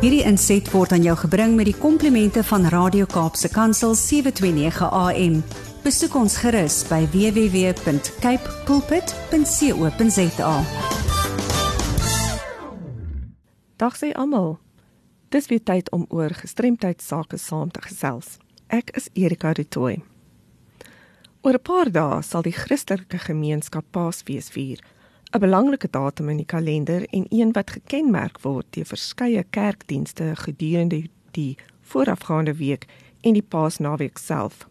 Hierdie inset word aan jou gebring met die komplimente van Radio Kaapse Kansel 729 AM. Besoek ons gerus by www.cape pulpit.co.za. Dag sê almal. Dis weer tyd om oor gestremdheid sake saam te gesels. Ek is Erika Retoy. Oor 'n paar dae sal die Christelike gemeenskap Paasfees vier. 'n belangrike datum in die kalender en een wat gekenmerk word deur verskeie kerkdienste gedurende die voorafgaande week en die Paasnaweek self.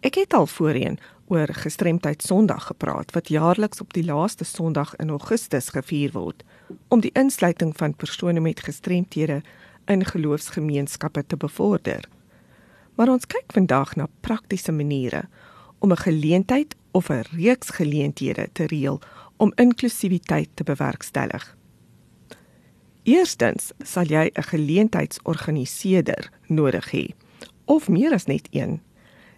Ek het al voorheen oor gestremdheid Sondag gepraat wat jaarliks op die laaste Sondag in Augustus gevier word om die insluiting van persone met gestremthede in geloofsgemeenskappe te bevorder. Maar ons kyk vandag na praktiese maniere om 'n geleentheid of 'n reeks geleenthede te reël om inklusiwiteit te bewerkstellig. Eerstens sal jy 'n geleentheidsorganiseerder nodig hê of meer as net een.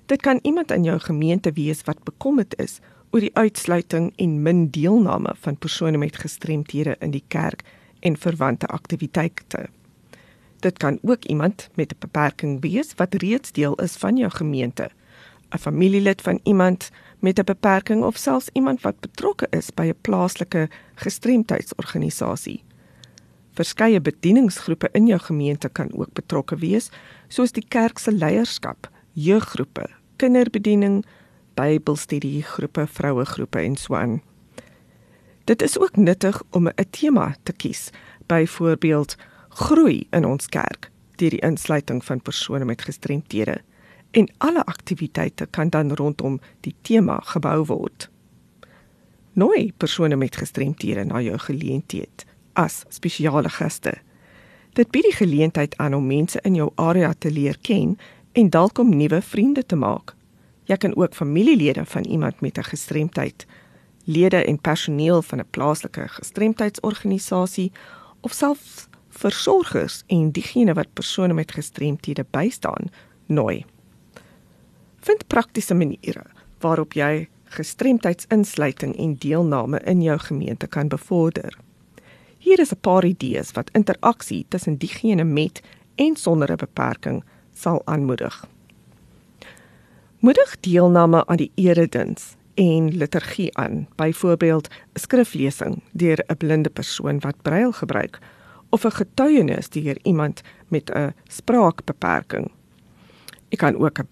Dit kan iemand in jou gemeente wees wat bekommerd is oor die uitsluiting en min deelname van persone met gestremthede in die kerk en verwante aktiwiteite. Dit kan ook iemand met 'n beperking wees wat reeds deel is van jou gemeente, 'n familielid van iemand met 'n beperking of selfs iemand wat betrokke is by 'n plaaslike gestremdheidsorganisasie. Verskeie bedieningsgroepe in jou gemeente kan ook betrokke wees, soos die kerk se leierskap, jeuggroepe, kinderbediening, Bybelstudiegroepe, vrouegroepe en so aan. Dit is ook nuttig om 'n tema te kies, byvoorbeeld groei in ons kerk deur die insluiting van persone met gestremthede en alle aktiwiteite kan dan rondom die tema gebou word. Nooi persone met gestremthede na jou geleentheid as spesiale gaste. Dit bied die geleentheid aan om mense in jou area te leer ken en dalk om nuwe vriende te maak. Jy kan ook familielede van iemand met 'n gestremdheid, lede en personeel van 'n plaaslike gestremdheidsorganisasie of selfs versorgers en diegene wat persone met gestremthede bystaan, nooi. Vind praktiese maniere waarop jy gestremdheidsinsluiting en deelname in jou gemeente kan bevorder. Hier is 'n paar idees wat interaksie tussen diegene met en sonder 'n beperking sal aanmoedig. Moedig deelname aan die erediens en liturgie aan, byvoorbeeld 'n skriflesing deur 'n blinde persoon wat brail gebruik of 'n getuienis deur iemand met 'n spraakbeperking. Jy kan ook 'n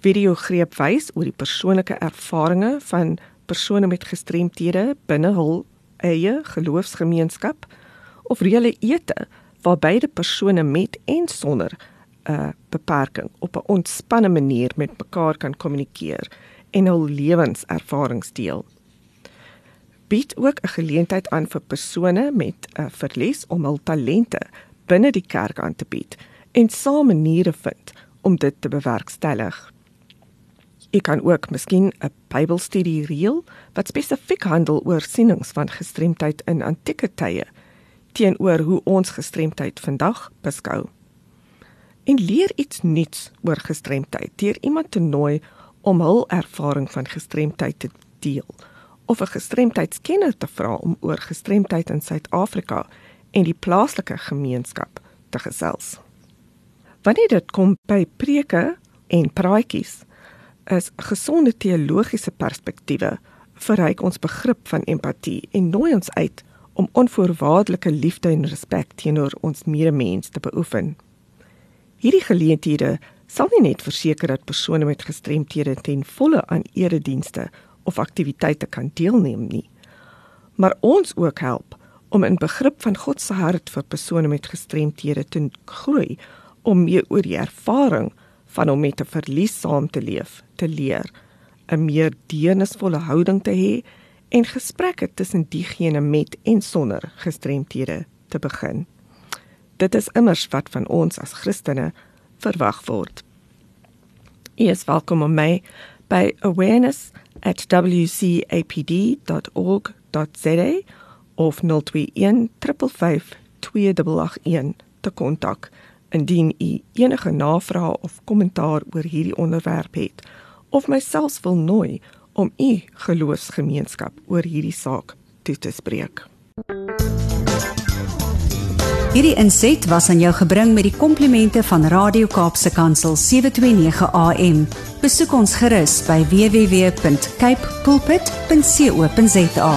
videogreep wys oor die persoonlike ervarings van persone met gestremthede binne hul eie geloofsgemeenskap of reële ete waar beide persone met en sonder 'n beperking op 'n ontspanne manier met mekaar kan kommunikeer en hul lewenservarings deel. Bied ook 'n geleentheid aan vir persone met 'n verlies om hul talente binne die kerk aan te bied en saam maniere vind om dit te bewerkstellig. Ek kan ook miskien 'n Bybelstudie reël wat spesifiek handel oor sienings van gestremdheid in antieke tye teenoor hoe ons gestremdheid vandag beskou. En leer iets nuuts oor gestremdheid deur iemand te nooi om hul ervaring van gestremdheid te deel of 'n gestremdheidskenner te vra om oor gestremdheid in Suid-Afrika en die plaaslike gemeenskap te gesels. Wanneer dit kom by preke en praatjies, is gesonde teologiese perspektiewe verryk ons begrip van empatie en nooi ons uit om onvoorwaardelike liefde en respek teenoor ons medemens te beoefen. Hierdie geleenthede sal nie net verseker dat persone met gestremthede ten volle aan eredienste of aktiwiteite kan deelneem nie, maar ons ook help om in begrip van God se hart vir persone met gestremthede te groei om meer oor die ervaring van om met 'n verlies saam te leef, te leer, 'n meer deernisvolle houding te hê en gesprekke tussen diegene met en sonder gestremthede te begin. Dit is immers wat van ons as Christene verwag word. U is welkom om my by awareness@wcapd.org.za of 021 555 2881 te kontak indien u enige navrae of kommentaar oor hierdie onderwerp het of myself wil nooi om u geloofsgemeenskap oor hierdie saak toe te spreek. Hierdie inset was aan jou gebring met die komplimente van Radio Kaapse Kansel 729 AM. Besoek ons gerus by www.cape pulpit.co.za.